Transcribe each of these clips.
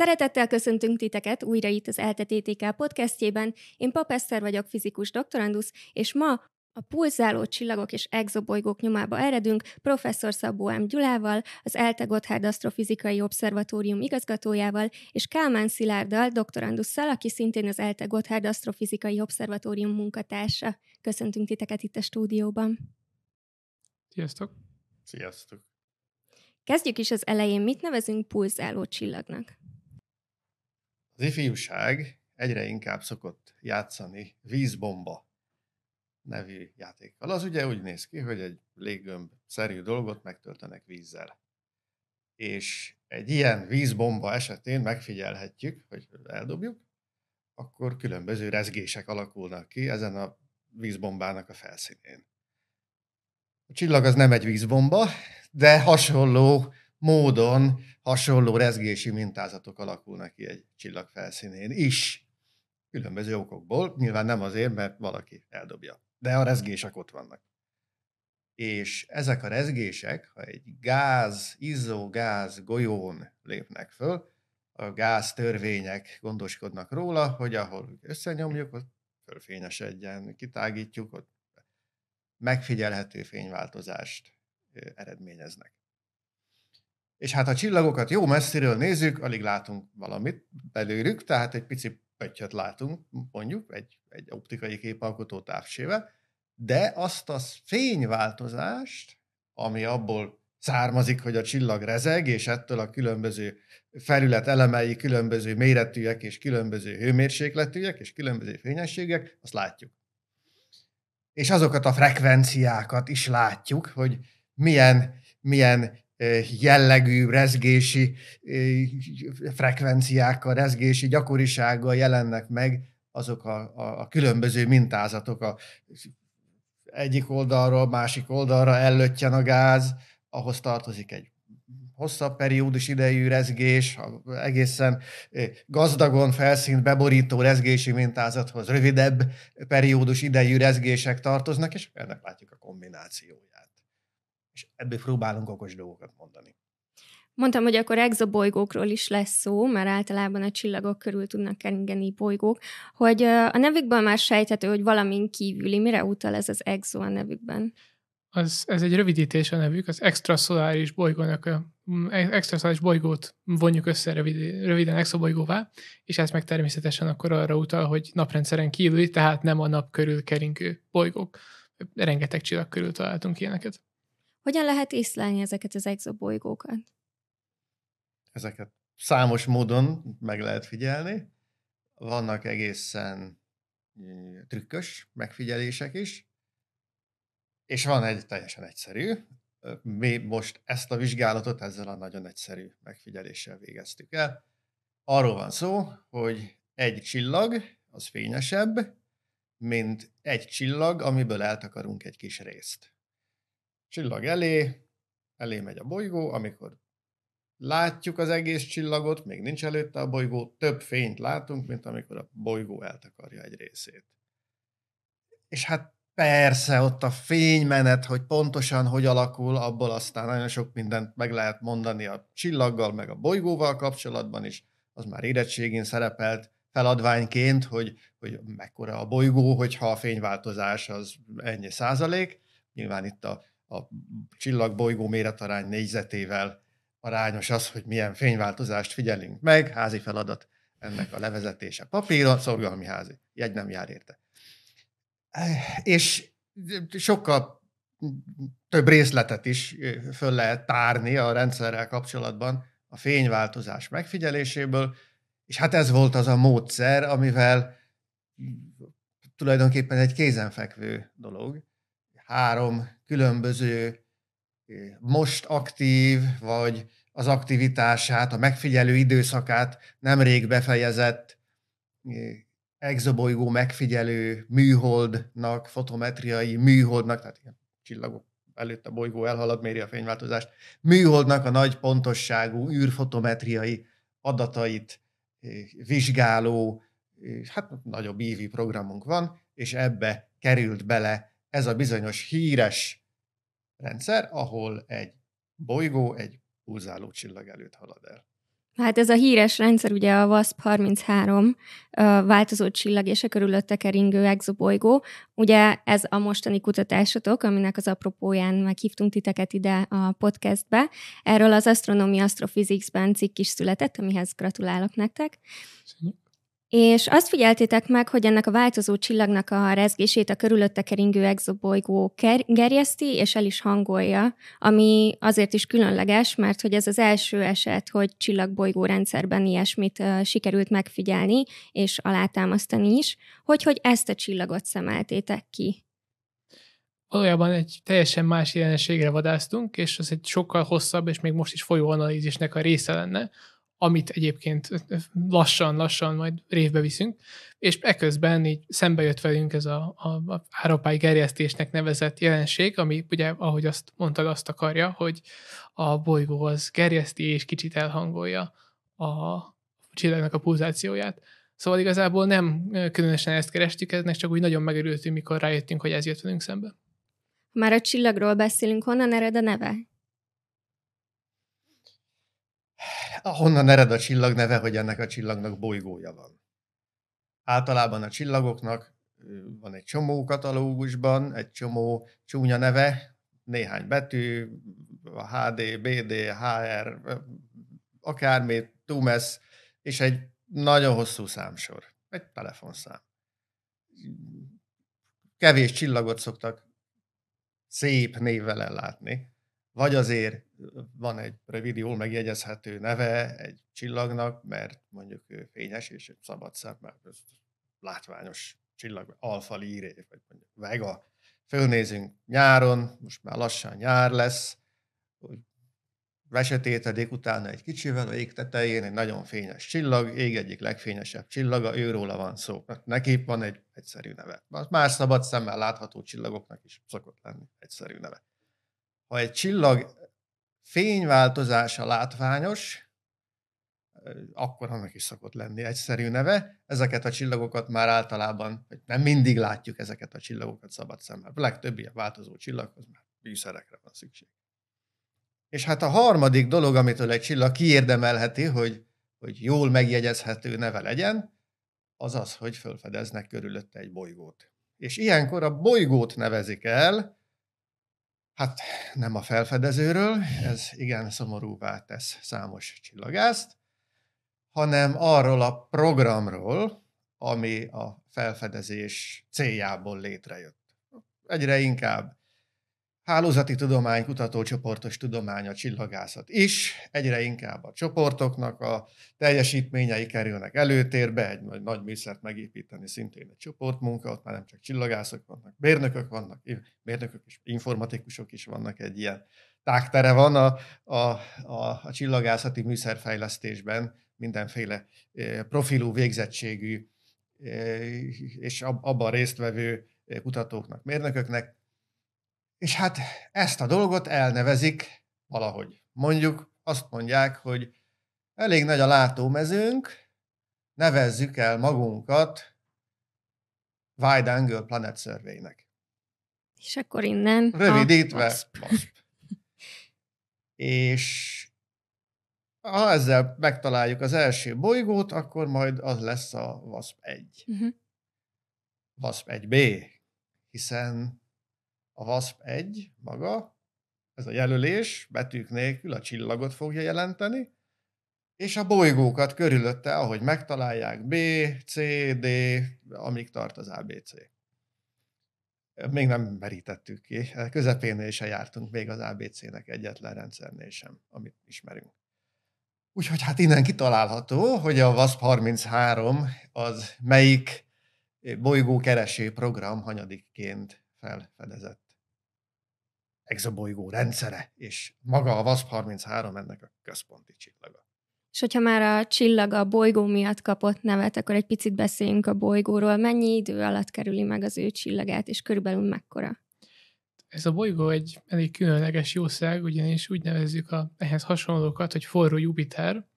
Szeretettel köszöntünk titeket újra itt az ELTE podcastjében. Én Pap Eszter vagyok, fizikus doktorandusz, és ma a pulzáló csillagok és exobolygók nyomába eredünk professzor Szabó M. Gyulával, az ELTE Gotthard Asztrofizikai Obszervatórium igazgatójával, és Kálmán Szilárddal, doktorandusszal, aki szintén az ELTE Gotthard Asztrofizikai Obszervatórium munkatársa. Köszöntünk titeket itt a stúdióban. Sziasztok! Sziasztok! Kezdjük is az elején. Mit nevezünk pulzáló csillagnak? Az ifjúság egyre inkább szokott játszani vízbomba nevű játékkal. Az ugye úgy néz ki, hogy egy léggömb szerű dolgot megtöltenek vízzel. És egy ilyen vízbomba esetén megfigyelhetjük, hogy eldobjuk, akkor különböző rezgések alakulnak ki ezen a vízbombának a felszínén. A csillag az nem egy vízbomba, de hasonló módon, hasonló rezgési mintázatok alakulnak ki egy csillag felszínén is. Különböző okokból, nyilván nem azért, mert valaki eldobja de a rezgések ott vannak. És ezek a rezgések, ha egy gáz, izzó gáz golyón lépnek föl, a gáz törvények gondoskodnak róla, hogy ahol összenyomjuk, ott fölfényesedjen, kitágítjuk, ott megfigyelhető fényváltozást eredményeznek. És hát a csillagokat jó messziről nézzük, alig látunk valamit belőlük, tehát egy pici pöttyöt látunk, mondjuk, egy, egy optikai képalkotó távcsével, de azt a fényváltozást, ami abból származik, hogy a csillag rezeg, és ettől a különböző felület elemei különböző méretűek, és különböző hőmérsékletűek, és különböző fényességek, azt látjuk. És azokat a frekvenciákat is látjuk, hogy milyen, milyen jellegű rezgési frekvenciákkal, rezgési gyakorisággal jelennek meg azok a, a, a különböző mintázatok, a egyik oldalról, másik oldalra ellöttyen a gáz, ahhoz tartozik egy hosszabb periódus idejű rezgés, egészen gazdagon felszínt beborító rezgési mintázathoz rövidebb periódus idejű rezgések tartoznak, és ennek látjuk a kombinációját. És ebből próbálunk okos dolgokat mondani. Mondtam, hogy akkor exobolygókról is lesz szó, mert általában a csillagok körül tudnak keringeni bolygók, hogy a nevükben már sejthető, hogy valamin kívüli. Mire utal ez az exo a nevükben? Az, ez egy rövidítés a nevük, az extraszoláris bolygónak, a, extraszoláris bolygót vonjuk össze rövid, röviden exobolygóvá, és ez meg természetesen akkor arra utal, hogy naprendszeren kívüli, tehát nem a nap körül keringő bolygók. Rengeteg csillag körül találtunk ilyeneket. Hogyan lehet észlelni ezeket az exobolygókat? Ezeket számos módon meg lehet figyelni. Vannak egészen trükkös megfigyelések is, és van egy teljesen egyszerű. Mi most ezt a vizsgálatot ezzel a nagyon egyszerű megfigyeléssel végeztük el. Arról van szó, hogy egy csillag az fényesebb, mint egy csillag, amiből eltakarunk egy kis részt. Csillag elé, elé megy a bolygó, amikor látjuk az egész csillagot, még nincs előtte a bolygó, több fényt látunk, mint amikor a bolygó eltakarja egy részét. És hát persze ott a fénymenet, hogy pontosan hogy alakul, abból aztán nagyon sok mindent meg lehet mondani a csillaggal, meg a bolygóval kapcsolatban is, az már érettségén szerepelt feladványként, hogy, hogy mekkora a bolygó, hogyha a fényváltozás az ennyi százalék. Nyilván itt a, a csillag-bolygó méretarány négyzetével arányos az, hogy milyen fényváltozást figyelünk meg, házi feladat ennek a levezetése papíron, szorgalmi házi, jegy nem jár érte. És sokkal több részletet is föl lehet tárni a rendszerrel kapcsolatban a fényváltozás megfigyeléséből, és hát ez volt az a módszer, amivel tulajdonképpen egy kézenfekvő dolog. Három különböző most aktív, vagy az aktivitását, a megfigyelő időszakát nemrég befejezett exobolygó megfigyelő műholdnak, fotometriai műholdnak, tehát ilyen csillagok előtt a bolygó elhalad, méri a fényváltozást, műholdnak a nagy pontosságú űrfotometriai adatait vizsgáló, hát nagyobb ívi programunk van, és ebbe került bele ez a bizonyos híres rendszer, ahol egy bolygó egy pulzáló csillag előtt halad el. Hát ez a híres rendszer, ugye a WASP-33 változó csillag és a körülötte keringő exobolygó. Ugye ez a mostani kutatásotok, aminek az apropóján meghívtunk titeket ide a podcastbe. Erről az Astronomy Astrophysics-ben cikk is született, amihez gratulálok nektek. Köszönjük. És azt figyeltétek meg, hogy ennek a változó csillagnak a rezgését a körülötte keringő exobolygó gerjeszti, és el is hangolja, ami azért is különleges, mert hogy ez az első eset, hogy csillagbolygó rendszerben ilyesmit sikerült megfigyelni, és alátámasztani is, hogy, hogy ezt a csillagot szemeltétek ki. Valójában egy teljesen más jelenségre vadáztunk, és az egy sokkal hosszabb, és még most is folyó analízisnek a része lenne, amit egyébként lassan-lassan majd révbe viszünk, és eközben így szembe jött velünk ez a, a, a áropály gerjesztésnek nevezett jelenség, ami ugye, ahogy azt mondtad, azt akarja, hogy a bolygó az gerjeszti és kicsit elhangolja a csillagnak a pulzációját. Szóval igazából nem különösen ezt kerestük, eznek csak úgy nagyon megörültünk, mikor rájöttünk, hogy ez jött velünk szembe. Már a csillagról beszélünk, honnan ered a neve? Honnan ered a csillag neve, hogy ennek a csillagnak bolygója van. Általában a csillagoknak van egy csomó katalógusban, egy csomó csúnya neve, néhány betű, HD, BD, HR, akármi, TUMES, és egy nagyon hosszú számsor, egy telefonszám. Kevés csillagot szoktak szép névvel ellátni, vagy azért van egy rövid, jól megjegyezhető neve egy csillagnak, mert mondjuk fényes és egy szabad szem, mert ez látványos csillag, alfa líré, vagy mondjuk vega. Fölnézünk nyáron, most már lassan nyár lesz, vesetétedik utána egy kicsivel a ég tetején egy nagyon fényes csillag, ég egyik legfényesebb csillaga, őróla van szó. Neki van egy egyszerű neve. Más szabad szemmel látható csillagoknak is szokott lenni egyszerű neve. Ha egy csillag fényváltozása látványos, akkor annak is szokott lenni egyszerű neve. Ezeket a csillagokat már általában, nem mindig látjuk ezeket a csillagokat szabad szemmel. A legtöbb ilyen változó csillaghoz már bűszerekre van szükség. És hát a harmadik dolog, amitől egy csillag kiérdemelheti, hogy, hogy jól megjegyezhető neve legyen, az az, hogy felfedeznek körülötte egy bolygót. És ilyenkor a bolygót nevezik el, Hát nem a felfedezőről, ez igen szomorúvá tesz számos csillagászt, hanem arról a programról, ami a felfedezés céljából létrejött. Egyre inkább hálózati tudomány, kutatócsoportos tudomány a csillagászat is, egyre inkább a csoportoknak a teljesítményei kerülnek előtérbe, egy nagy, nagy műszert megépíteni szintén egy csoportmunka, ott már nem csak csillagászok vannak, mérnökök vannak, mérnökök és informatikusok is vannak, egy ilyen tágtere van a, a, a, a csillagászati műszerfejlesztésben, mindenféle eh, profilú végzettségű eh, és abban résztvevő eh, kutatóknak, mérnököknek, és hát ezt a dolgot elnevezik valahogy. Mondjuk azt mondják, hogy elég nagy a látómezőnk, nevezzük el magunkat Wide Angle Planet Survey-nek. És akkor innen Rövidítve. WASP. És ha ezzel megtaláljuk az első bolygót, akkor majd az lesz a WASP 1. Uh-huh. WASP 1b, hiszen a WASP-1 maga, ez a jelölés betűk nélkül a csillagot fogja jelenteni, és a bolygókat körülötte, ahogy megtalálják, B, C, D, amíg tart az ABC. Még nem merítettük ki. Közepénél se jártunk még az ABC-nek egyetlen rendszernél sem, amit ismerünk. Úgyhogy hát innen kitalálható, hogy a WASP 33 az melyik bolygókereső program hanyadikként felfedezett exobolygó rendszere, és maga a WASP-33 ennek a központi csillaga. És hogyha már a csillag a bolygó miatt kapott nevet, akkor egy picit beszéljünk a bolygóról. Mennyi idő alatt kerüli meg az ő csillagát, és körülbelül mekkora? Ez a bolygó egy elég különleges jószág, ugyanis úgy nevezzük a ehhez hasonlókat, hogy forró Jupiter.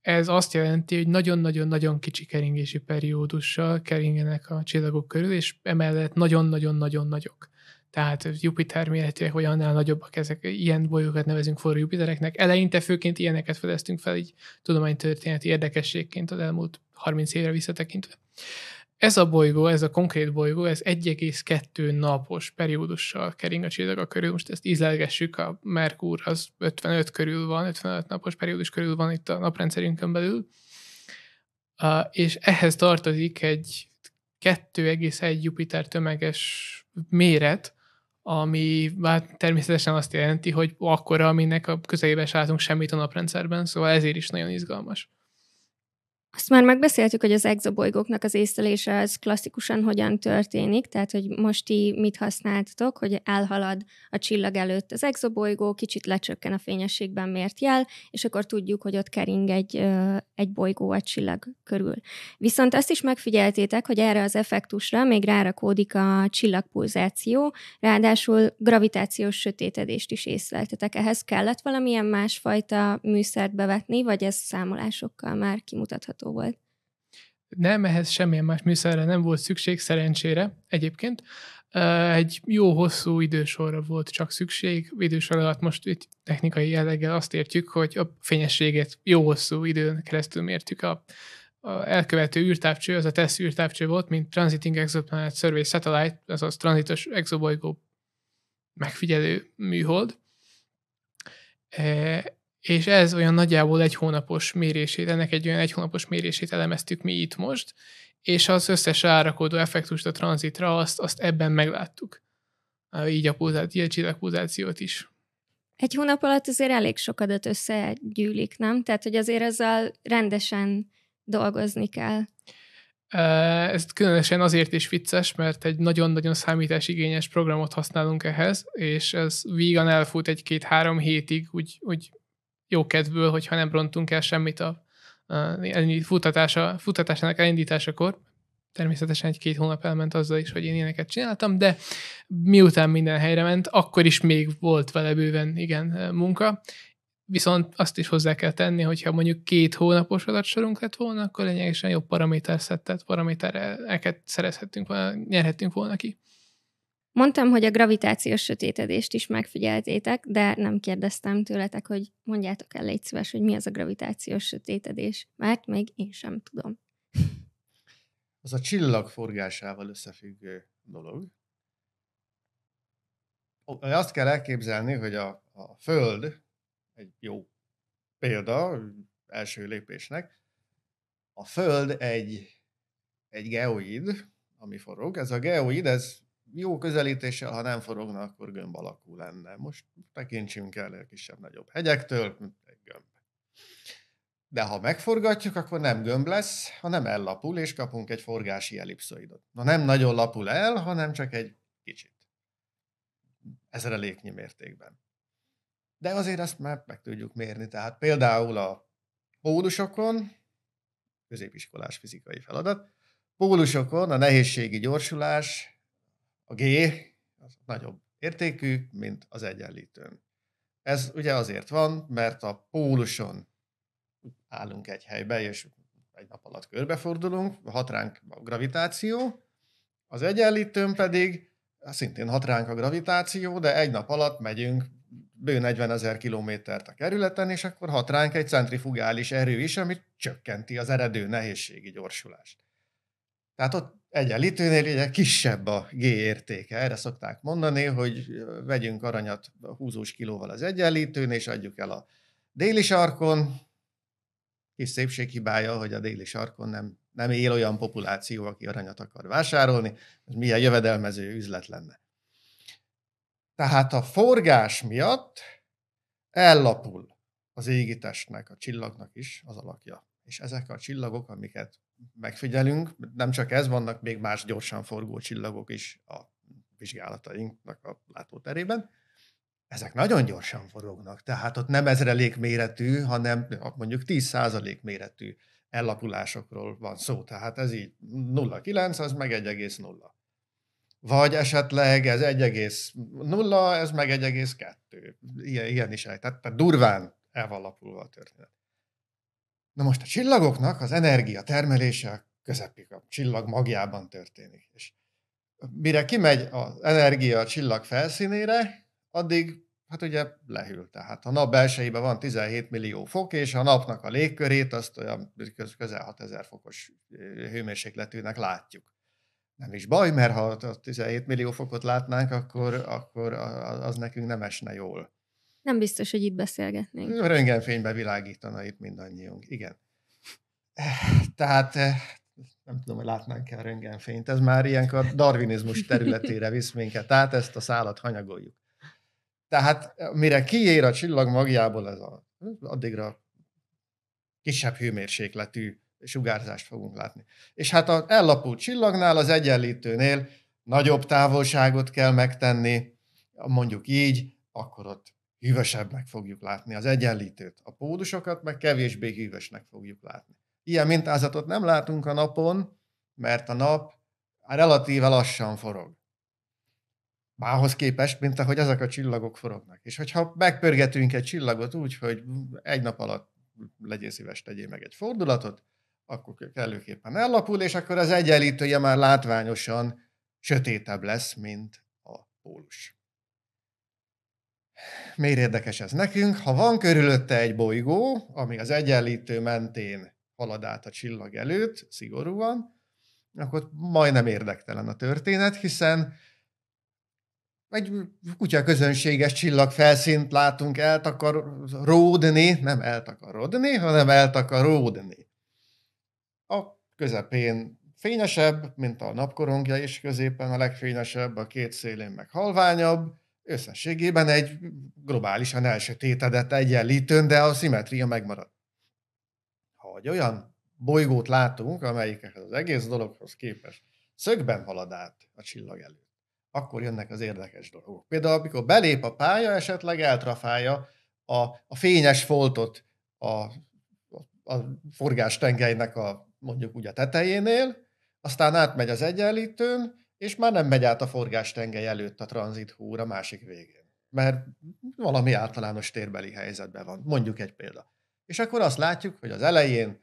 ez azt jelenti, hogy nagyon-nagyon-nagyon kicsi keringési periódussal keringenek a csillagok körül, és emellett nagyon-nagyon-nagyon nagyok. Tehát Jupiter méretileg vagy annál nagyobbak ezek, ilyen bolygókat nevezünk forró Jupitereknek. Eleinte főként ilyeneket fedeztünk fel, így tudománytörténeti érdekességként az elmúlt 30 évre visszatekintve. Ez a bolygó, ez a konkrét bolygó, ez 1,2 napos periódussal kering a csillaga körül. Most ezt ízlelgessük, a Merkur az 55 körül van, 55 napos periódus körül van itt a naprendszerünkön belül. Uh, és ehhez tartozik egy 2,1 Jupiter tömeges méret, ami hát természetesen azt jelenti, hogy akkora, aminek a közelébe látunk semmit a naprendszerben, szóval ezért is nagyon izgalmas. Azt már megbeszéltük, hogy az exobolygóknak az észlelése az klasszikusan hogyan történik, tehát hogy most ti mit használtatok, hogy elhalad a csillag előtt az exobolygó, kicsit lecsökken a fényességben mért jel, és akkor tudjuk, hogy ott kering egy, egy bolygó a csillag körül. Viszont azt is megfigyeltétek, hogy erre az effektusra még rárakódik a csillagpulzáció, ráadásul gravitációs sötétedést is észleltetek. Ehhez kellett valamilyen másfajta műszert bevetni, vagy ez számolásokkal már kimutatható? Olvasható volt. Nem, ehhez semmilyen más műszerre nem volt szükség, szerencsére egyébként. Egy jó hosszú idősorra volt csak szükség. Idősor alatt most itt technikai jelleggel azt értjük, hogy a fényességet jó hosszú időn keresztül mértük. A, a elkövető űrtávcső, az a TESS űrtávcső volt, mint Transiting Exoplanet Survey Satellite, azaz tranzitos exobolygó megfigyelő műhold és ez olyan nagyjából egy hónapos mérését, ennek egy olyan egy hónapos mérését elemeztük mi itt most, és az összes árakodó effektust a tranzitra, azt, azt ebben megláttuk. Így a, pulzát, így a csillagpulzációt is. Egy hónap alatt azért elég sok adat összegyűlik, nem? Tehát, hogy azért ezzel rendesen dolgozni kell. Ez különösen azért is vicces, mert egy nagyon-nagyon számításigényes programot használunk ehhez, és ez vígan elfut egy-két-három hétig, úgy, úgy jó kedvből, hogyha nem rontunk el semmit a, a futatása, futatásának elindításakor. Természetesen egy-két hónap elment azzal is, hogy én ilyeneket csináltam, de miután minden helyre ment, akkor is még volt vele bőven igen munka. Viszont azt is hozzá kell tenni, hogyha mondjuk két hónapos adatsorunk lett volna, akkor lényegesen jobb paraméterszettet, paramétereket szerezhettünk volna, nyerhettünk volna ki. Mondtam, hogy a gravitációs sötétedést is megfigyeltétek, de nem kérdeztem tőletek, hogy mondjátok el légy szíves, hogy mi az a gravitációs sötétedés, mert még én sem tudom. Az a csillag forgásával összefüggő dolog. Azt kell elképzelni, hogy a, a Föld egy jó példa, első lépésnek. A Föld egy, egy geoid, ami forog. Ez a geoid, ez jó közelítéssel, ha nem forogna, akkor gömb alakú lenne. Most tekintsünk el kisebb-nagyobb hegyektől, mint egy gömb. De ha megforgatjuk, akkor nem gömb lesz, hanem ellapul, és kapunk egy forgási ellipszoidot. Na nem nagyon lapul el, hanem csak egy kicsit. Ezreléknyi mértékben. De azért ezt már meg tudjuk mérni. Tehát például a pólusokon, középiskolás fizikai feladat, pólusokon a nehézségi gyorsulás a G az nagyobb értékű, mint az egyenlítőn. Ez ugye azért van, mert a póluson állunk egy helybe, és egy nap alatt körbefordulunk, hat ránk a gravitáció, az egyenlítőn pedig szintén hat ránk a gravitáció, de egy nap alatt megyünk bő 40 ezer kilométert a kerületen, és akkor hat ránk egy centrifugális erő is, amit csökkenti az eredő nehézségi gyorsulást. Tehát ott egyenlítőnél ugye kisebb a G értéke. Erre szokták mondani, hogy vegyünk aranyat húzós kilóval az egyenlítőn, és adjuk el a déli sarkon. Kis szépséghibája, hogy a déli sarkon nem, nem él olyan populáció, aki aranyat akar vásárolni. Ez milyen jövedelmező üzlet lenne. Tehát a forgás miatt ellapul az égitestnek, a csillagnak is az alakja. És ezek a csillagok, amiket megfigyelünk, nem csak ez, vannak még más gyorsan forgó csillagok is a vizsgálatainknak a látóterében. Ezek nagyon gyorsan forognak, tehát ott nem ezrelék méretű, hanem mondjuk 10% méretű ellapulásokról van szó. Tehát ez így 0,9, az meg 1,0. Vagy esetleg ez 1,0, ez meg 1,2. Ilyen, ilyen is el. Tehát, tehát durván el van a történet. Na most a csillagoknak az energia termelése közepig a csillag magjában történik. És mire kimegy az energia a csillag felszínére, addig hát ugye lehűl. Tehát a nap belsejében van 17 millió fok, és a napnak a légkörét azt olyan közel 6000 fokos hőmérsékletűnek látjuk. Nem is baj, mert ha 17 millió fokot látnánk, akkor, akkor az nekünk nem esne jól. Nem biztos, hogy itt beszélgetnénk. Röngenfénybe világítana itt mindannyiunk, igen. Tehát nem tudom, hogy látnánk-e a röntgenfényt, ez már ilyenkor darwinizmus területére visz minket, tehát ezt a szálat hanyagoljuk. Tehát mire kiér a csillag magjából, ez a, addigra kisebb hőmérsékletű sugárzást fogunk látni. És hát az ellapult csillagnál, az egyenlítőnél nagyobb távolságot kell megtenni, mondjuk így, akkor ott hűvösebbnek fogjuk látni az egyenlítőt. A pólusokat meg kevésbé hűvösnek fogjuk látni. Ilyen mintázatot nem látunk a napon, mert a nap relatíve lassan forog. Mához képest, mint ahogy ezek a csillagok forognak. És hogyha megpörgetünk egy csillagot úgy, hogy egy nap alatt legyél szíves, tegyél meg egy fordulatot, akkor kellőképpen ellapul, és akkor az egyenlítője már látványosan sötétebb lesz, mint a pólus. Miért érdekes ez nekünk? Ha van körülötte egy bolygó, ami az egyenlítő mentén halad át a csillag előtt, szigorúan, akkor majdnem érdektelen a történet, hiszen egy kutya közönséges csillag felszínt látunk eltakaródni, nem eltakarodni, hanem eltakaródni. A közepén fényesebb, mint a napkorongja, és középen a legfényesebb, a két szélén meg halványabb, összességében egy globálisan elsötétedett egyenlítőn, de a szimetria megmarad hogy olyan bolygót látunk, amelyik az egész dologhoz képest szögben halad át a csillag előtt, akkor jönnek az érdekes dolgok. Például, amikor belép a pálya, esetleg eltrafálja a, a fényes foltot a, a forgástengelynek a mondjuk úgy a tetejénél, aztán átmegy az egyenlítőn, és már nem megy át a forgástengely előtt a tranzit húr a másik végén. Mert valami általános térbeli helyzetben van. Mondjuk egy példa. És akkor azt látjuk, hogy az elején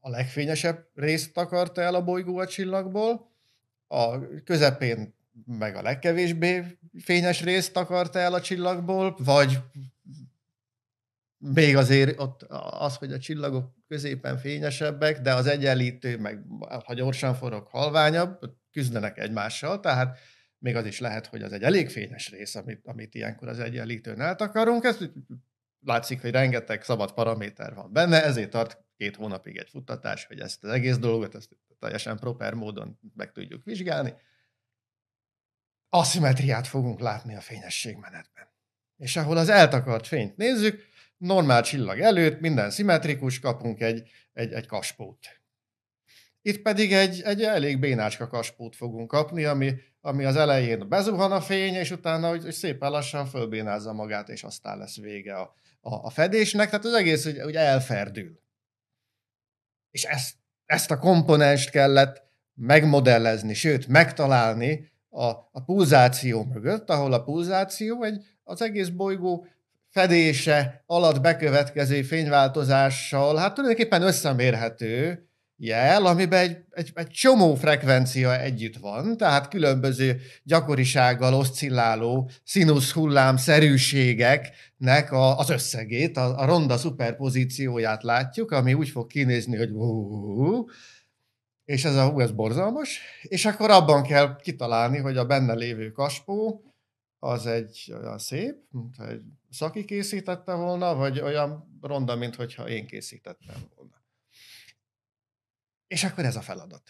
a legfényesebb részt takarta el a bolygó a csillagból, a közepén meg a legkevésbé fényes részt takarta el a csillagból, vagy még azért ott az, hogy a csillagok középen fényesebbek, de az egyenlítő, meg ha gyorsan forog, halványabb, küzdenek egymással, tehát még az is lehet, hogy az egy elég fényes rész, amit, amit ilyenkor az egyenlítőn eltakarunk. Ezt látszik, hogy rengeteg szabad paraméter van benne, ezért tart két hónapig egy futtatás, hogy ezt az egész dolgot ezt teljesen proper módon meg tudjuk vizsgálni. Aszimetriát fogunk látni a fényességmenetben. És ahol az eltakart fényt nézzük, normál csillag előtt, minden szimmetrikus, kapunk egy, egy, egy kaspót. Itt pedig egy, egy elég bénácska kaspót fogunk kapni, ami, ami az elején bezuhan a fény, és utána hogy, hogy szépen lassan fölbénázza magát, és aztán lesz vége a, a, a fedésnek, tehát az egész hogy, hogy elferdül. És ezt, ezt a komponenst kellett megmodellezni, sőt, megtalálni a, a pulzáció mögött, ahol a pulzáció egy, az egész bolygó fedése alatt bekövetkező fényváltozással, hát tulajdonképpen összemérhető, jel, amiben egy, egy, egy csomó frekvencia együtt van, tehát különböző gyakorisággal oszcilláló színusz hullám szerűségeknek a, az összegét, a, a ronda szuperpozícióját látjuk, ami úgy fog kinézni, hogy és ez a ez borzalmas, és akkor abban kell kitalálni, hogy a benne lévő kaspó az egy olyan szép, mint egy szaki készítette volna, vagy olyan ronda, mint hogyha én készítettem volna. És akkor ez a feladat.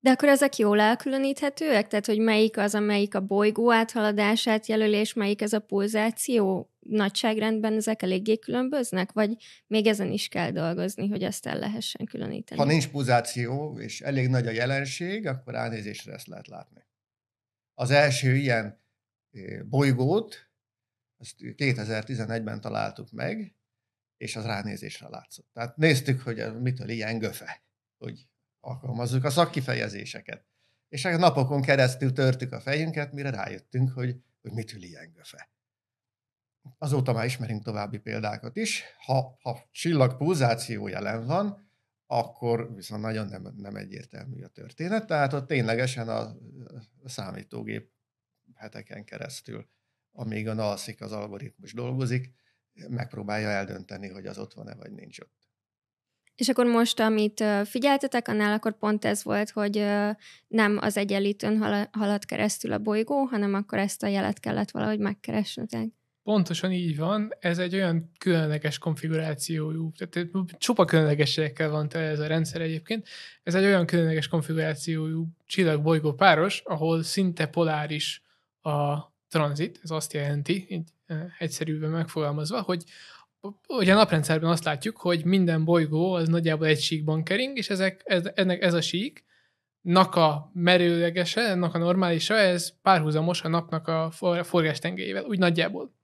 De akkor ezek jól elkülöníthetőek? Tehát, hogy melyik az, amelyik a bolygó áthaladását jelöli, és melyik ez a pulzáció? Nagyságrendben ezek eléggé különböznek? Vagy még ezen is kell dolgozni, hogy ezt el lehessen különíteni? Ha nincs pulzáció, és elég nagy a jelenség, akkor elnézésre ezt lehet látni. Az első ilyen bolygót, ezt 2011-ben találtuk meg, és az ránézésre látszott. Tehát néztük, hogy mitől ilyen göfe hogy alkalmazzuk a szakkifejezéseket. És a napokon keresztül törtük a fejünket, mire rájöttünk, hogy, hogy mit ül ilyen göfe. azóta már ismerünk további példákat is. Ha, ha csillag pulzáció jelen van, akkor viszont nagyon nem, nem egyértelmű a történet. Tehát ott ténylegesen a számítógép heteken keresztül, amíg a alszik, az algoritmus dolgozik, megpróbálja eldönteni, hogy az ott van-e, vagy nincs ott. És akkor most, amit figyeltetek, annál akkor pont ez volt, hogy nem az egyenlítőn halad keresztül a bolygó, hanem akkor ezt a jelet kellett valahogy megkeresnetek. Pontosan így van, ez egy olyan különleges konfigurációjú, tehát csupa különlegességekkel van tele ez a rendszer egyébként, ez egy olyan különleges konfigurációjú csillag-bolygó páros, ahol szinte poláris a tranzit, ez azt jelenti, így egyszerűen megfogalmazva, hogy Ugye a naprendszerben azt látjuk, hogy minden bolygó az nagyjából egy síkban kering, és ezek, ez, ennek ez a sík, nak a merőlegese, ennek a normálisa, ez párhuzamos a napnak a forgástengelyével, úgy nagyjából.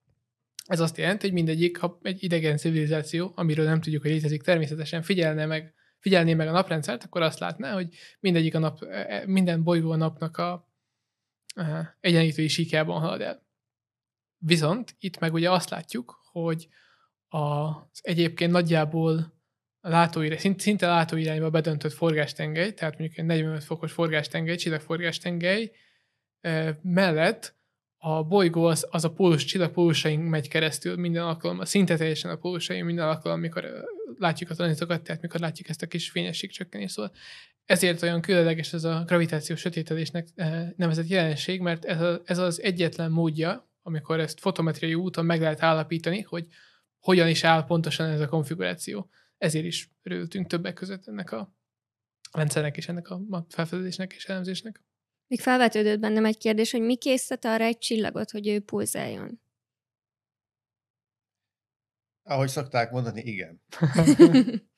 Ez azt jelenti, hogy mindegyik, ha egy idegen civilizáció, amiről nem tudjuk, hogy létezik, természetesen figyelne meg, figyelné meg a naprendszert, akkor azt látná, hogy mindegyik a nap, e, e, minden bolygó a napnak a, a egyenlítői síkjában halad el. Viszont itt meg ugye azt látjuk, hogy az egyébként nagyjából látóirány, szinte, látóirányba bedöntött forgástengely, tehát mondjuk egy 45 fokos forgástengely, csillagforgástengely mellett a bolygó az, az a pólus, csillagpólusaink megy keresztül minden alkalommal, szinte teljesen a pólusaink minden alkalommal, amikor látjuk a tanítokat, tehát mikor látjuk ezt a kis fényesség csökkenést. Szóval ezért olyan különleges ez a gravitációs sötétedésnek nevezett jelenség, mert ez, a, ez az egyetlen módja, amikor ezt fotometriai úton meg lehet állapítani, hogy hogyan is áll pontosan ez a konfiguráció. Ezért is örültünk többek között ennek a rendszernek és ennek a felfedezésnek és elemzésnek. Még felvetődött bennem egy kérdés, hogy mi készített arra egy csillagot, hogy ő pulzáljon? Ahogy szokták mondani, igen.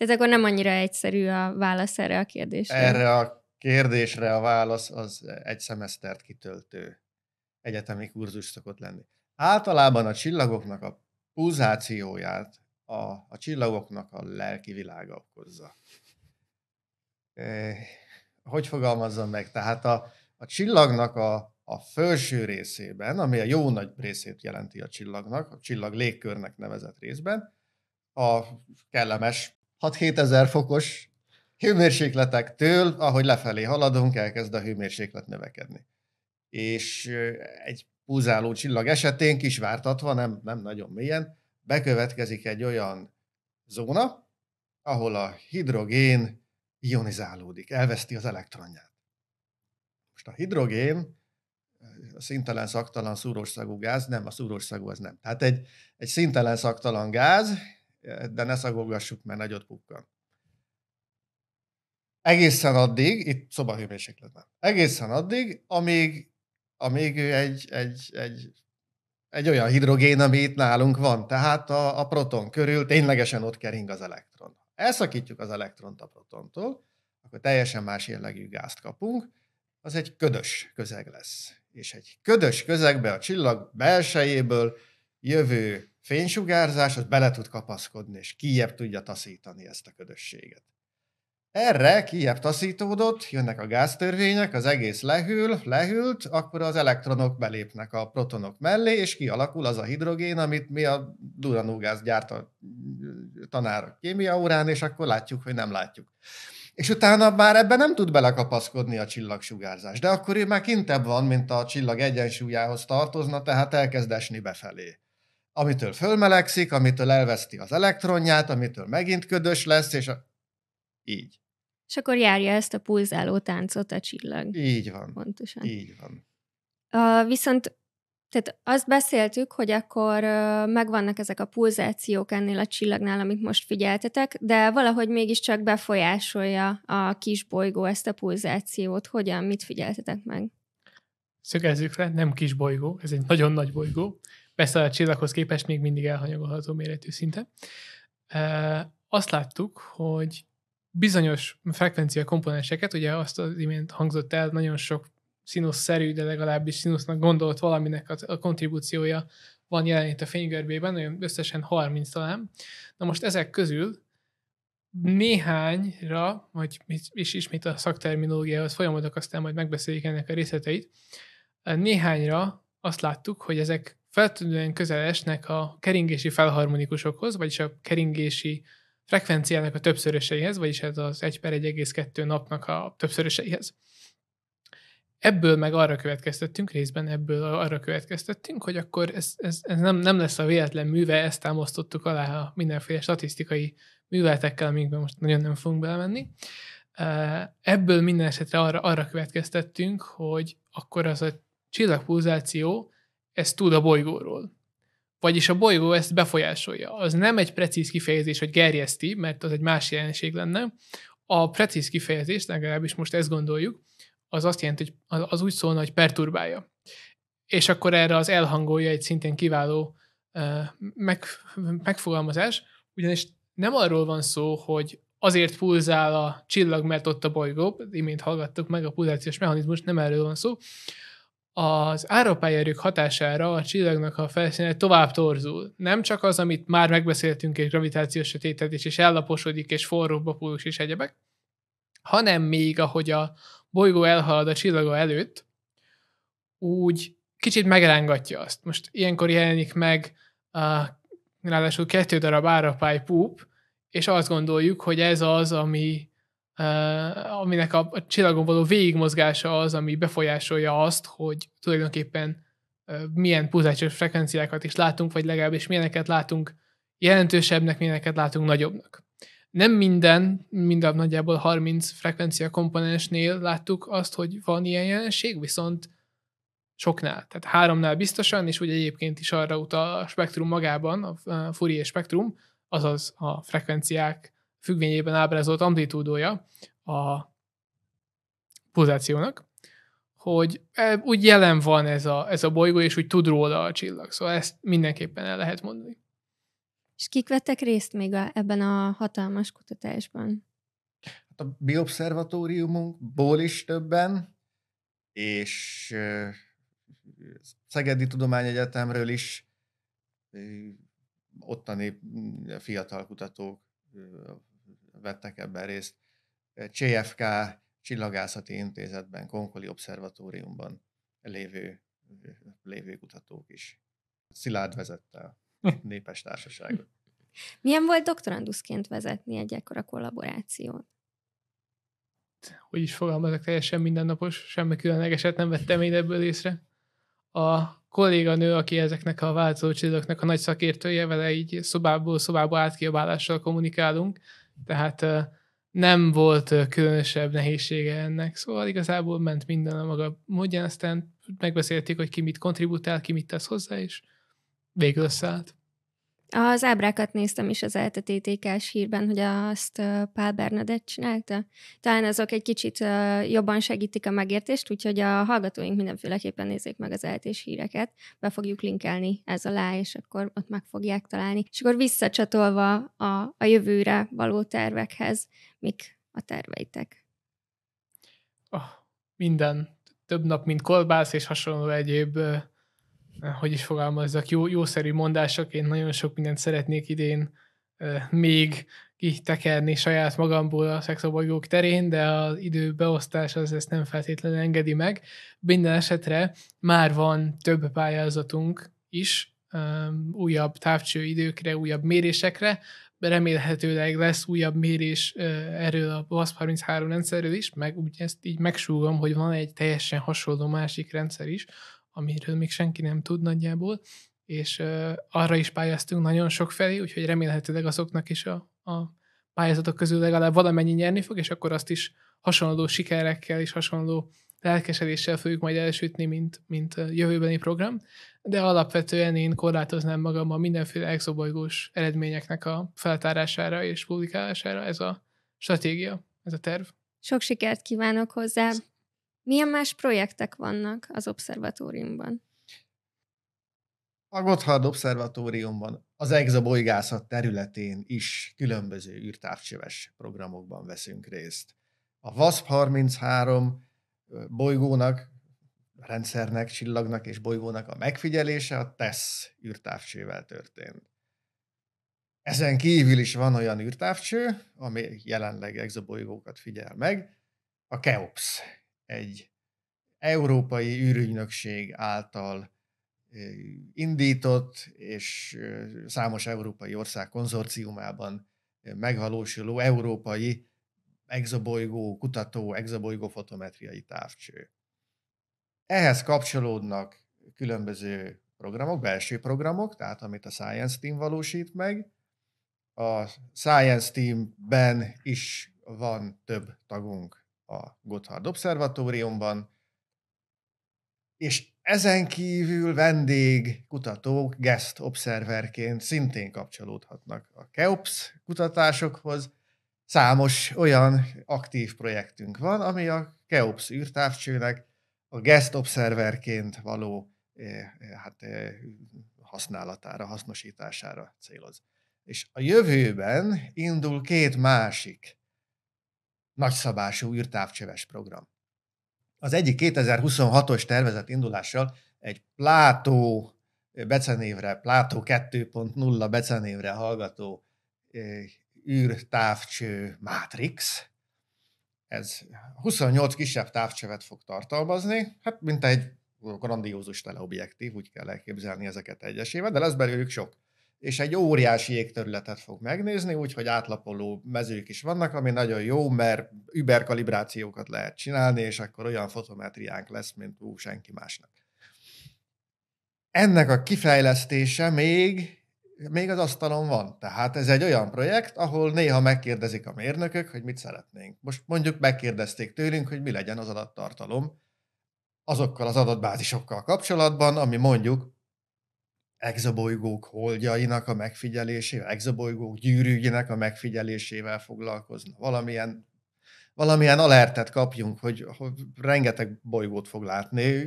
Tehát akkor nem annyira egyszerű a válasz erre a kérdésre. Erre a kérdésre a válasz az egy szemesztert kitöltő egyetemi kurzus szokott lenni. Általában a csillagoknak a pulzációját a, a csillagoknak a lelki világa okozza. Hogy fogalmazzam meg? Tehát a, a csillagnak a, a felső részében, ami a jó nagy részét jelenti a csillagnak, a csillag légkörnek nevezett részben, a kellemes 6-7 ezer fokos hőmérsékletektől, ahogy lefelé haladunk, elkezd a hőmérséklet növekedni. És egy pulzáló csillag esetén kisvártatva, nem, nem nagyon mélyen, bekövetkezik egy olyan zóna, ahol a hidrogén ionizálódik, elveszti az elektronját. Most a hidrogén a szintelen szaktalan szúrószagú gáz, nem, a szúrószagú az nem. Tehát egy, egy szintelen szaktalan gáz, de ne szagolgassuk, mert nagyot pukkan. Egészen addig, itt szobahőmérsékletben, egészen addig, amíg amíg ő egy, egy, egy, egy olyan hidrogén, ami itt nálunk van. Tehát a, a proton körül ténylegesen ott kering az elektron. Elszakítjuk az elektront a protontól, akkor teljesen más jellegű gázt kapunk, az egy ködös közeg lesz. És egy ködös közegbe a csillag belsejéből jövő fénysugárzás, az bele tud kapaszkodni, és kijebb tudja taszítani ezt a ködösséget. Erre kijebb taszítódott, jönnek a gáztörvények, az egész lehűl, lehűlt, akkor az elektronok belépnek a protonok mellé, és kialakul az a hidrogén, amit mi a duranógáz gyárt a tanár kémia órán, és akkor látjuk, hogy nem látjuk. És utána már ebben nem tud belekapaszkodni a csillagsugárzás, de akkor ő már kintebb van, mint a csillag egyensúlyához tartozna, tehát elkezd esni befelé. Amitől fölmelegszik, amitől elveszti az elektronját, amitől megint ködös lesz, és a... így. És akkor járja ezt a pulzáló táncot a csillag. Így van. Pontosan. Így van. Uh, viszont tehát azt beszéltük, hogy akkor uh, megvannak ezek a pulzációk ennél a csillagnál, amit most figyeltetek, de valahogy mégiscsak befolyásolja a kis bolygó ezt a pulzációt. Hogyan, mit figyeltetek meg? Szögezzük le, nem kis bolygó, ez egy nagyon nagy bolygó. Persze a csillaghoz képest még mindig elhanyagolható méretű szinte. Azt láttuk, hogy bizonyos frekvencia komponenseket, ugye azt az imént hangzott el, nagyon sok színusz-szerű, de legalábbis színusznak gondolt valaminek a kontribúciója van jelen itt a fénygörbében, olyan összesen 30 talán. Na most ezek közül néhányra, vagy és ismét a szakterminológiához folyamodok, aztán majd megbeszéljük ennek a részleteit, néhányra azt láttuk, hogy ezek feltűnően közel esnek a keringési felharmonikusokhoz, vagyis a keringési frekvenciának a többszöröseihez, vagyis ez az 1 per 1,2 napnak a többszöröseihez. Ebből meg arra következtettünk, részben ebből arra következtettünk, hogy akkor ez, ez, ez nem, nem lesz a véletlen műve, ezt támasztottuk alá a mindenféle statisztikai műveletekkel, amikben most nagyon nem fogunk belemenni. Ebből minden esetre arra, arra következtettünk, hogy akkor az a csillagpulzáció, ez tud a bolygóról. Vagyis a bolygó ezt befolyásolja. Az nem egy precíz kifejezés, hogy gerjeszti, mert az egy más jelenség lenne. A precíz kifejezés, legalábbis most ezt gondoljuk, az azt jelenti, hogy az úgy szólna, hogy perturbálja. És akkor erre az elhangolja egy szintén kiváló uh, meg, megfogalmazás, ugyanis nem arról van szó, hogy azért pulzál a csillag, mert ott a bolygó, imént hallgattuk meg a pulzációs mechanizmus, nem erről van szó, az árapályerők hatására a csillagnak a felszíne tovább torzul. Nem csak az, amit már megbeszéltünk, egy gravitációs sötétedés, és ellaposodik, és forróbb a és egyebek, hanem még ahogy a bolygó elhalad a csillaga előtt, úgy kicsit megrángatja azt. Most ilyenkor jelenik meg a, ráadásul kettő darab árapály púp, és azt gondoljuk, hogy ez az, ami uh, aminek a, a csillagon való végigmozgása az, ami befolyásolja azt, hogy tulajdonképpen uh, milyen pulzációs frekvenciákat is látunk, vagy legalábbis milyeneket látunk jelentősebbnek, milyeneket látunk nagyobbnak. Nem minden, mind nagyjából 30 frekvencia komponensnél láttuk azt, hogy van ilyen jelenség, viszont soknál. Tehát háromnál biztosan, és ugye egyébként is arra utal a spektrum magában, a Fourier spektrum, azaz a frekvenciák függvényében ábrázolt amplitúdója a pulzációnak, hogy e, úgy jelen van ez a, ez a bolygó, és úgy tud róla a csillag. Szóval ezt mindenképpen el lehet mondani. És kik vettek részt még a, ebben a hatalmas kutatásban? Hát a biobszervatóriumunkból is többen, és Szegedi Tudományegyetemről is ottani fiatal kutatók vettek ebben részt. CFK Csillagászati Intézetben, Konkoli Obszervatóriumban lévő, lévő kutatók is. Szilárd vezette a népes társaságot. Milyen volt doktoranduszként vezetni egy ekkora kollaborációt? Hogy is fogalmazok, teljesen mindennapos, semmi különlegeset nem vettem én ebből észre. A kolléganő, aki ezeknek a változó csillagoknak a nagy szakértője, vele így szobából szobába átkiabálással kommunikálunk, tehát nem volt különösebb nehézsége ennek, szóval igazából ment minden a maga módján, aztán megbeszélték, hogy ki mit kontribútál, ki mit tesz hozzá, és végül összeállt. Az ábrákat néztem is az LTTK-s hírben, hogy azt Pál Bernadett csinálta. Talán azok egy kicsit jobban segítik a megértést, úgyhogy a hallgatóink mindenféleképpen nézzék meg az eltés híreket. Be fogjuk linkelni ez alá, és akkor ott meg fogják találni. És akkor visszacsatolva a, a jövőre való tervekhez, mik a terveitek? Oh, minden. Több nap, mint kolbász és hasonló egyéb hogy is fogalmazzak, jó, jószerű mondások, én nagyon sok mindent szeretnék idén még kitekerni saját magamból a szexobolygók terén, de az idő beosztás az ezt nem feltétlenül engedi meg. Minden esetre már van több pályázatunk is, újabb távcső időkre, újabb mérésekre, remélhetőleg lesz újabb mérés erről a WASP-33 rendszerről is, meg úgy ezt így megsúgom, hogy van egy teljesen hasonló másik rendszer is, amiről még senki nem tud nagyjából, és arra is pályáztunk nagyon sok felé, úgyhogy remélhetőleg azoknak is a, a pályázatok közül legalább valamennyi nyerni fog, és akkor azt is hasonló sikerekkel és hasonló lelkesedéssel fogjuk majd elsütni, mint, mint jövőbeni program, de alapvetően én korlátoznám magam a mindenféle exobolygós eredményeknek a feltárására és publikálására, ez a stratégia, ez a terv. Sok sikert kívánok hozzá! Milyen más projektek vannak az obszervatóriumban? A Gotthard Obszervatóriumban az exobolygászat területén is különböző űrtávcsöves programokban veszünk részt. A VASP-33 bolygónak, rendszernek, csillagnak és bolygónak a megfigyelése a TESS űrtávcsővel történt. Ezen kívül is van olyan űrtávcső, ami jelenleg exobolygókat figyel meg, a KEOPS egy európai űrügynökség által indított, és számos európai ország konzorciumában megvalósuló európai exobolygó kutató, exobolygó fotometriai távcső. Ehhez kapcsolódnak különböző programok, belső programok, tehát amit a Science Team valósít meg. A Science Teamben is van több tagunk a Gotthard Obszervatóriumban, és ezen kívül vendég kutatók guest observerként szintén kapcsolódhatnak a KEOPS kutatásokhoz. Számos olyan aktív projektünk van, ami a KEOPS űrtávcsőnek a guest observerként való eh, hát, eh, használatára, hasznosítására céloz. És a jövőben indul két másik nagyszabású űrtávcsöves program. Az egyik 2026-os tervezett indulással egy Plátó becenévre, Plátó 2.0 becenévre hallgató űrtávcső Matrix. Ez 28 kisebb távcsövet fog tartalmazni, hát mint egy grandiózus teleobjektív, úgy kell elképzelni ezeket egyesével, de lesz belőlük sok és egy óriási jégterületet fog megnézni, úgyhogy átlapoló mezők is vannak, ami nagyon jó, mert überkalibrációkat lehet csinálni, és akkor olyan fotometriánk lesz, mint ú, senki másnak. Ennek a kifejlesztése még, még az asztalon van. Tehát ez egy olyan projekt, ahol néha megkérdezik a mérnökök, hogy mit szeretnénk. Most mondjuk megkérdezték tőlünk, hogy mi legyen az adattartalom azokkal az adatbázisokkal kapcsolatban, ami mondjuk exobolygók holdjainak a megfigyelésével, exobolygók gyűrűjének a megfigyelésével foglalkozna. Valamilyen, valamilyen alertet kapjunk, hogy, hogy rengeteg bolygót fog látni.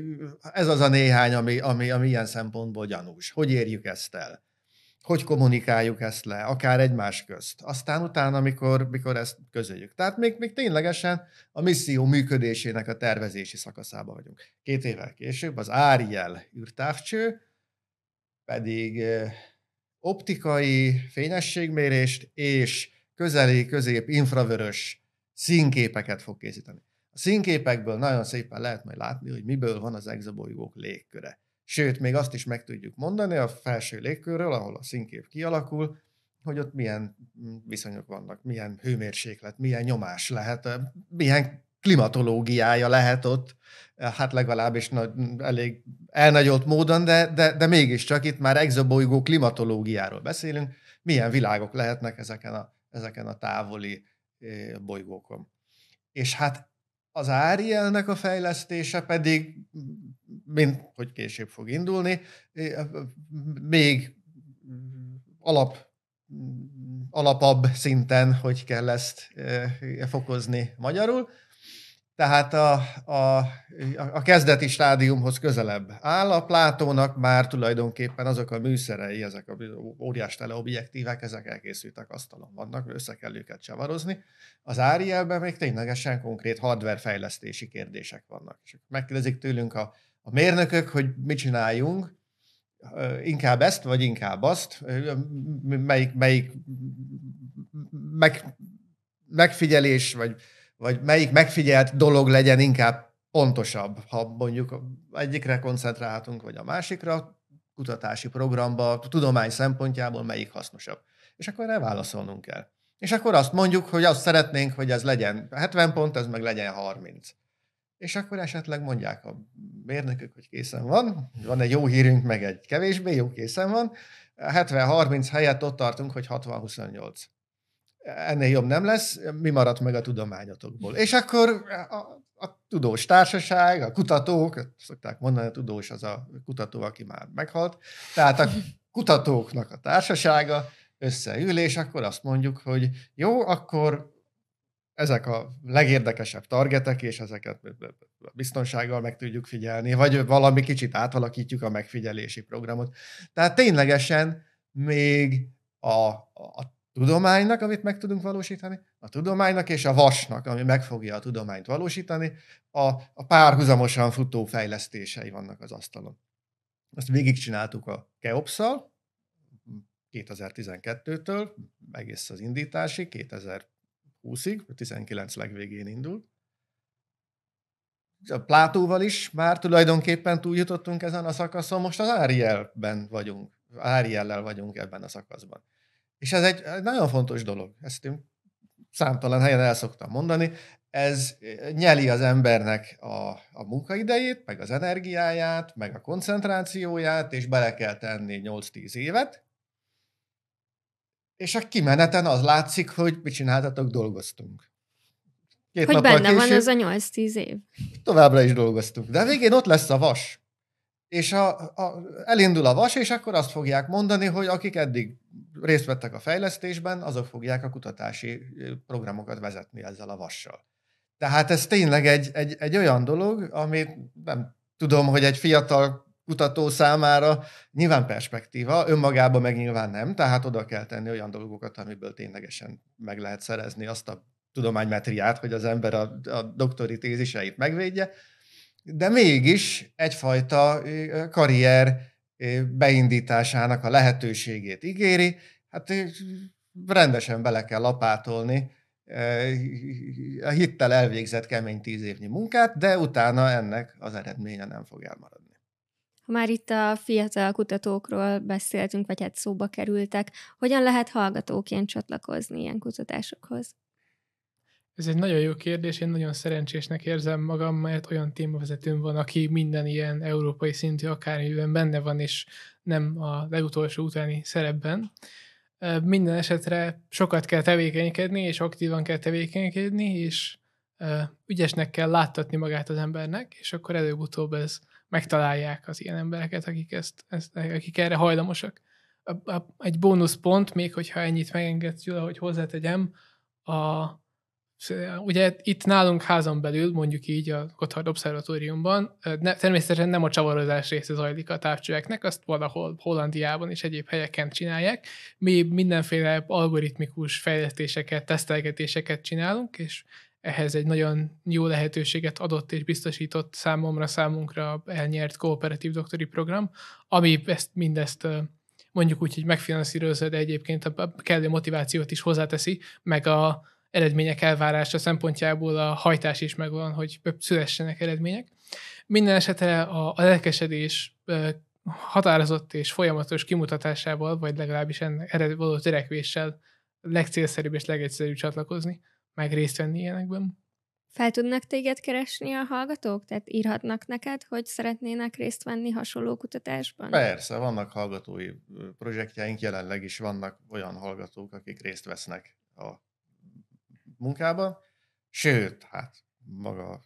Ez az a néhány, ami, ami, ami ilyen szempontból gyanús. Hogy érjük ezt el? Hogy kommunikáljuk ezt le, akár egymás közt. Aztán utána, amikor, amikor ezt közöljük. Tehát még, még ténylegesen a misszió működésének a tervezési szakaszában vagyunk. Két évvel később az Áriel űrtávcső, pedig optikai fényességmérést és közeli, közép, infravörös színképeket fog készíteni. A színképekből nagyon szépen lehet majd látni, hogy miből van az exobolygók légköre. Sőt, még azt is meg tudjuk mondani a felső légkörről, ahol a színkép kialakul, hogy ott milyen mm, viszonyok vannak, milyen hőmérséklet, milyen nyomás lehet, milyen klimatológiája lehet ott, hát legalábbis nagy, elég elnagyolt módon, de, de, de mégiscsak itt már exobolygó klimatológiáról beszélünk, milyen világok lehetnek ezeken a, ezeken a távoli bolygókon. És hát az Árielnek a fejlesztése pedig, mint hogy később fog indulni, még alap, alapabb szinten, hogy kell ezt fokozni magyarul, tehát a, a, a kezdeti stádiumhoz közelebb áll. A Plátónak már tulajdonképpen azok a műszerei, ezek a óriás teleobjektívek, ezek elkészültek asztalon vannak, össze kell őket csavarozni. Az Árielben még ténylegesen konkrét hardware fejlesztési kérdések vannak. És megkérdezik tőlünk a, a mérnökök, hogy mit csináljunk, inkább ezt, vagy inkább azt, melyik, melyik meg, megfigyelés, vagy vagy melyik megfigyelt dolog legyen inkább pontosabb, ha mondjuk egyikre koncentrálhatunk, vagy a másikra, kutatási programba, tudomány szempontjából melyik hasznosabb. És akkor erre válaszolnunk kell. És akkor azt mondjuk, hogy azt szeretnénk, hogy ez legyen 70 pont, ez meg legyen 30. És akkor esetleg mondják a mérnökök, hogy készen van, van egy jó hírünk, meg egy kevésbé jó készen van, 70-30 helyett ott tartunk, hogy 60-28 ennél jobb nem lesz, mi maradt meg a tudományotokból. És akkor a, a tudós társaság, a kutatók, szokták mondani, a tudós az a kutató, aki már meghalt, tehát a kutatóknak a társasága összeül, és akkor azt mondjuk, hogy jó, akkor ezek a legérdekesebb targetek, és ezeket biztonsággal meg tudjuk figyelni, vagy valami kicsit átalakítjuk a megfigyelési programot. Tehát ténylegesen még a, a tudománynak, amit meg tudunk valósítani, a tudománynak és a vasnak, ami meg fogja a tudományt valósítani, a, a párhuzamosan futó fejlesztései vannak az asztalon. Azt végigcsináltuk a Keopszal, 2012-től egész az indításig, 2020-ig, 19 legvégén indult. a Plátóval is már tulajdonképpen túljutottunk ezen a szakaszon, most az Árielben vagyunk, Áriellel vagyunk ebben a szakaszban. És ez egy, egy nagyon fontos dolog, ezt én számtalan helyen el szoktam mondani, ez nyeli az embernek a, a munkaidejét, meg az energiáját, meg a koncentrációját, és bele kell tenni 8-10 évet, és a kimeneten az látszik, hogy mit csináltatok, dolgoztunk. Két hogy benne később, van ez a 8-10 év. Továbbra is dolgoztunk. De a végén ott lesz a vas. És a, a, elindul a vas, és akkor azt fogják mondani, hogy akik eddig részt vettek a fejlesztésben, azok fogják a kutatási programokat vezetni ezzel a vassal. Tehát ez tényleg egy, egy, egy olyan dolog, amit nem tudom, hogy egy fiatal kutató számára nyilván perspektíva, önmagában meg nyilván nem, tehát oda kell tenni olyan dolgokat, amiből ténylegesen meg lehet szerezni azt a tudománymetriát, hogy az ember a, a doktori téziseit megvédje, de mégis egyfajta karrier beindításának a lehetőségét ígéri, hát rendesen bele kell lapátolni a hittel elvégzett kemény tíz évnyi munkát, de utána ennek az eredménye nem fog elmaradni. Ha már itt a fiatal kutatókról beszéltünk, vagy hát szóba kerültek, hogyan lehet hallgatóként csatlakozni ilyen kutatásokhoz? Ez egy nagyon jó kérdés, én nagyon szerencsésnek érzem magam, mert olyan témavezetőm van, aki minden ilyen európai szintű akármiben benne van, és nem a legutolsó utáni szerepben. Minden esetre sokat kell tevékenykedni, és aktívan kell tevékenykedni, és ügyesnek kell láttatni magát az embernek, és akkor előbb-utóbb ez megtalálják az ilyen embereket, akik, ezt, ezt, akik erre hajlamosak. A, a, egy bónuszpont, még hogyha ennyit megengedsz, Gyula, hogy hozzátegyem, a, ugye itt nálunk házon belül, mondjuk így a Gotthard Obszervatóriumban, ne, természetesen nem a csavarozás része zajlik a távcsöveknek, azt valahol Hollandiában és egyéb helyeken csinálják. Mi mindenféle algoritmikus fejlesztéseket, tesztelgetéseket csinálunk, és ehhez egy nagyon jó lehetőséget adott és biztosított számomra, számunkra elnyert kooperatív doktori program, ami ezt mindezt mondjuk úgy, hogy megfinanszírozza, de egyébként a kellő motivációt is hozzáteszi, meg a eredmények elvárása szempontjából a hajtás is megvan, hogy szülessenek eredmények. Minden esetre a, a lelkesedés határozott és folyamatos kimutatásával, vagy legalábbis ennek ered való törekvéssel legcélszerűbb és legegyszerűbb csatlakozni, meg részt venni ilyenekben. Fel tudnak téged keresni a hallgatók? Tehát írhatnak neked, hogy szeretnének részt venni hasonló kutatásban? Persze, vannak hallgatói projektjeink, jelenleg is vannak olyan hallgatók, akik részt vesznek a munkában. Sőt, hát maga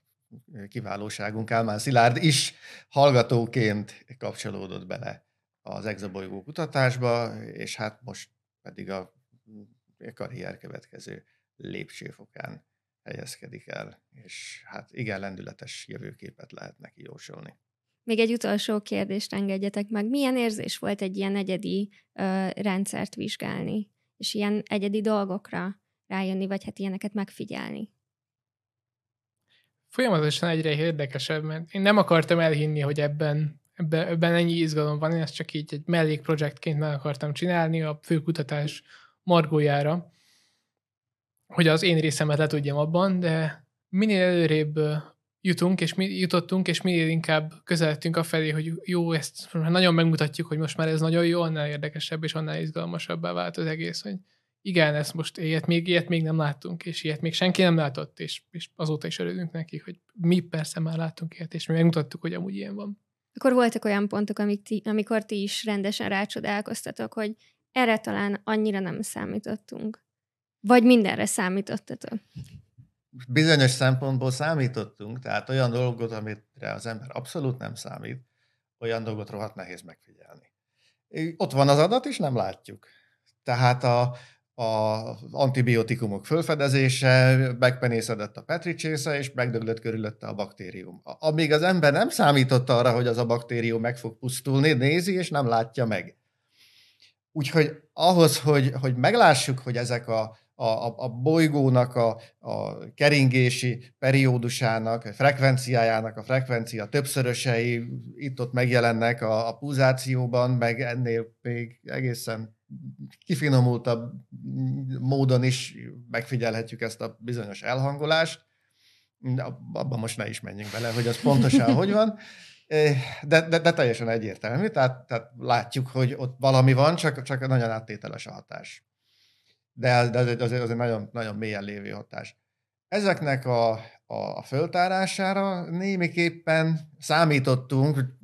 kiválóságunk Álmán Szilárd is hallgatóként kapcsolódott bele az exobolygó kutatásba, és hát most pedig a karrier következő lépcsőfokán helyezkedik el, és hát igen, lendületes jövőképet lehet neki jósolni. Még egy utolsó kérdést engedjetek meg. Milyen érzés volt egy ilyen egyedi ö, rendszert vizsgálni, és ilyen egyedi dolgokra rájönni, vagy hát ilyeneket megfigyelni? Folyamatosan egyre érdekesebb, mert én nem akartam elhinni, hogy ebben, ebben, ebben ennyi izgalom van, én ezt csak így egy mellékprojektként meg akartam csinálni a főkutatás margójára, hogy az én részemet le tudjam abban, de minél előrébb jutunk, és mi jutottunk, és minél inkább közeledtünk afelé, hogy jó, ezt nagyon megmutatjuk, hogy most már ez nagyon jó, annál érdekesebb és annál izgalmasabbá vált az egész, hogy igen, ezt most ilyet még, ilyet még nem láttunk, és ilyet még senki nem látott, és, és azóta is örülünk neki, hogy mi persze már láttunk ilyet, és mi megmutattuk, hogy amúgy ilyen van. Akkor voltak olyan pontok, amik ti, amikor ti is rendesen rácsodálkoztatok, hogy erre talán annyira nem számítottunk. Vagy mindenre számítottatok? Bizonyos szempontból számítottunk, tehát olyan dolgot, amire az ember abszolút nem számít, olyan dolgot rohadt nehéz megfigyelni. Ott van az adat, és nem látjuk. Tehát a, az antibiotikumok fölfedezése, megpenészedett a Petri csésze, és megdöglött körülötte a baktérium. Amíg az ember nem számított arra, hogy az a baktérium meg fog pusztulni, nézi, és nem látja meg. Úgyhogy ahhoz, hogy, hogy meglássuk, hogy ezek a a, a bolygónak a, a keringési periódusának, a frekvenciájának, a frekvencia többszörösei itt-ott megjelennek a, a pulzációban, meg ennél még egészen kifinomultabb módon is megfigyelhetjük ezt a bizonyos elhangolást. Abban most ne is menjünk bele, hogy az pontosan hogy van. De, de, de teljesen egyértelmű, tehát, tehát látjuk, hogy ott valami van, csak, csak nagyon áttételes a hatás. De, de az, az egy nagyon, nagyon mélyen lévő hatás. Ezeknek a, a föltárására némiképpen számítottunk,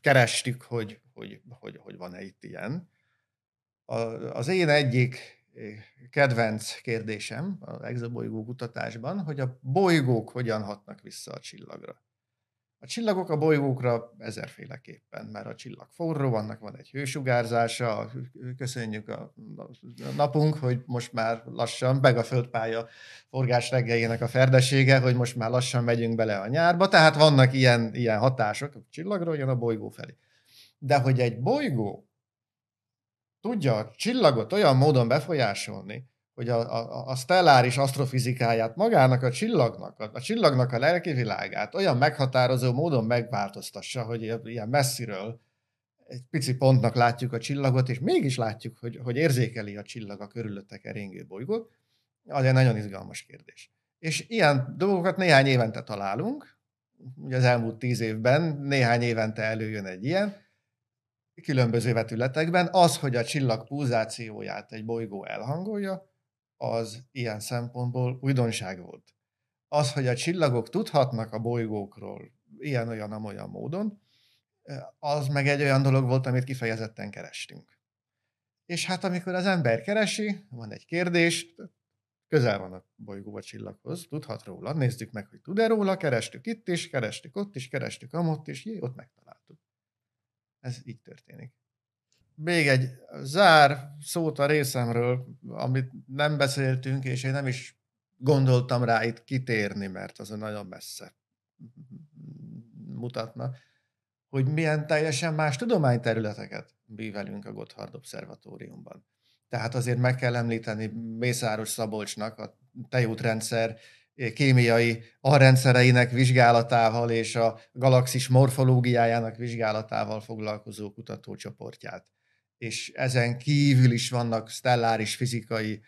kerestük, hogy, hogy, hogy, hogy van-e itt ilyen. Az én egyik kedvenc kérdésem az exobolygó kutatásban, hogy a bolygók hogyan hatnak vissza a csillagra. A csillagok a bolygókra ezerféleképpen, mert a csillag forró, vannak van egy hősugárzása, köszönjük a napunk, hogy most már lassan, meg a földpálya forgás reggeljének a ferdessége, hogy most már lassan megyünk bele a nyárba, tehát vannak ilyen, ilyen hatások a csillagról, jön a bolygó felé. De hogy egy bolygó tudja a csillagot olyan módon befolyásolni, hogy a, a, a stelláris asztrofizikáját magának a csillagnak, a, a csillagnak a lelki világát olyan meghatározó módon megváltoztassa, hogy ilyen messziről egy pici pontnak látjuk a csillagot, és mégis látjuk, hogy, hogy érzékeli a csillag a körülötte keringő bolygót, az egy nagyon izgalmas kérdés. És ilyen dolgokat néhány évente találunk, ugye az elmúlt tíz évben néhány évente előjön egy ilyen, különböző vetületekben. Az, hogy a csillag pulzációját egy bolygó elhangolja, az ilyen szempontból újdonság volt. Az, hogy a csillagok tudhatnak a bolygókról ilyen-olyan-olyan módon, az meg egy olyan dolog volt, amit kifejezetten kerestünk. És hát amikor az ember keresi, van egy kérdés, közel van a bolygó a csillaghoz, tudhat róla, nézzük meg, hogy tud-e róla, kerestük itt is, kerestük ott is, kerestük amott is, jé, ott megtaláltuk. Ez így történik. Még egy zár szót a részemről, amit nem beszéltünk, és én nem is gondoltam rá itt kitérni, mert az nagyon messze mutatna, hogy milyen teljesen más tudományterületeket bívelünk a Gotthard Obszervatóriumban. Tehát azért meg kell említeni Mészáros Szabolcsnak a tejútrendszer kémiai arrendszereinek vizsgálatával és a galaxis morfológiájának vizsgálatával foglalkozó kutatócsoportját. És ezen kívül is vannak stelláris fizikai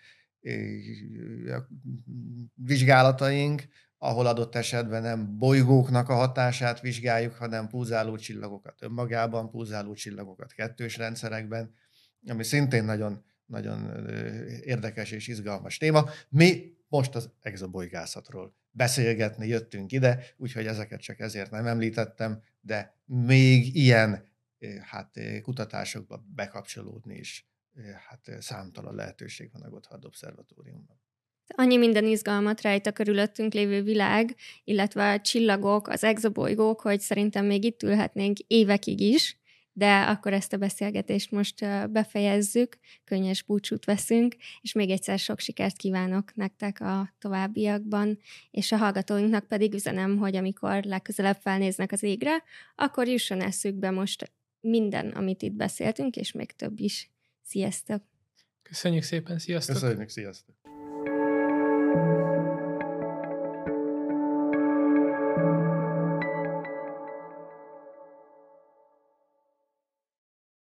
vizsgálataink, ahol adott esetben nem bolygóknak a hatását vizsgáljuk, hanem pulzáló csillagokat önmagában, pulzáló csillagokat kettős rendszerekben, ami szintén nagyon, nagyon érdekes és izgalmas téma. Mi most az exobolygászatról beszélgetni jöttünk ide, úgyhogy ezeket csak ezért nem említettem, de még ilyen hát, kutatásokba bekapcsolódni is hát, számtalan lehetőség van a Gotthard Obszervatóriumban. Annyi minden izgalmat rejt a körülöttünk lévő világ, illetve a csillagok, az exobolygók, hogy szerintem még itt ülhetnénk évekig is, de akkor ezt a beszélgetést most befejezzük, könnyes búcsút veszünk, és még egyszer sok sikert kívánok nektek a továbbiakban, és a hallgatóinknak pedig üzenem, hogy amikor legközelebb felnéznek az égre, akkor jusson eszükbe most minden, amit itt beszéltünk, és még több is. Sziasztok! Köszönjük szépen, sziasztok! Köszönjük, sziasztok!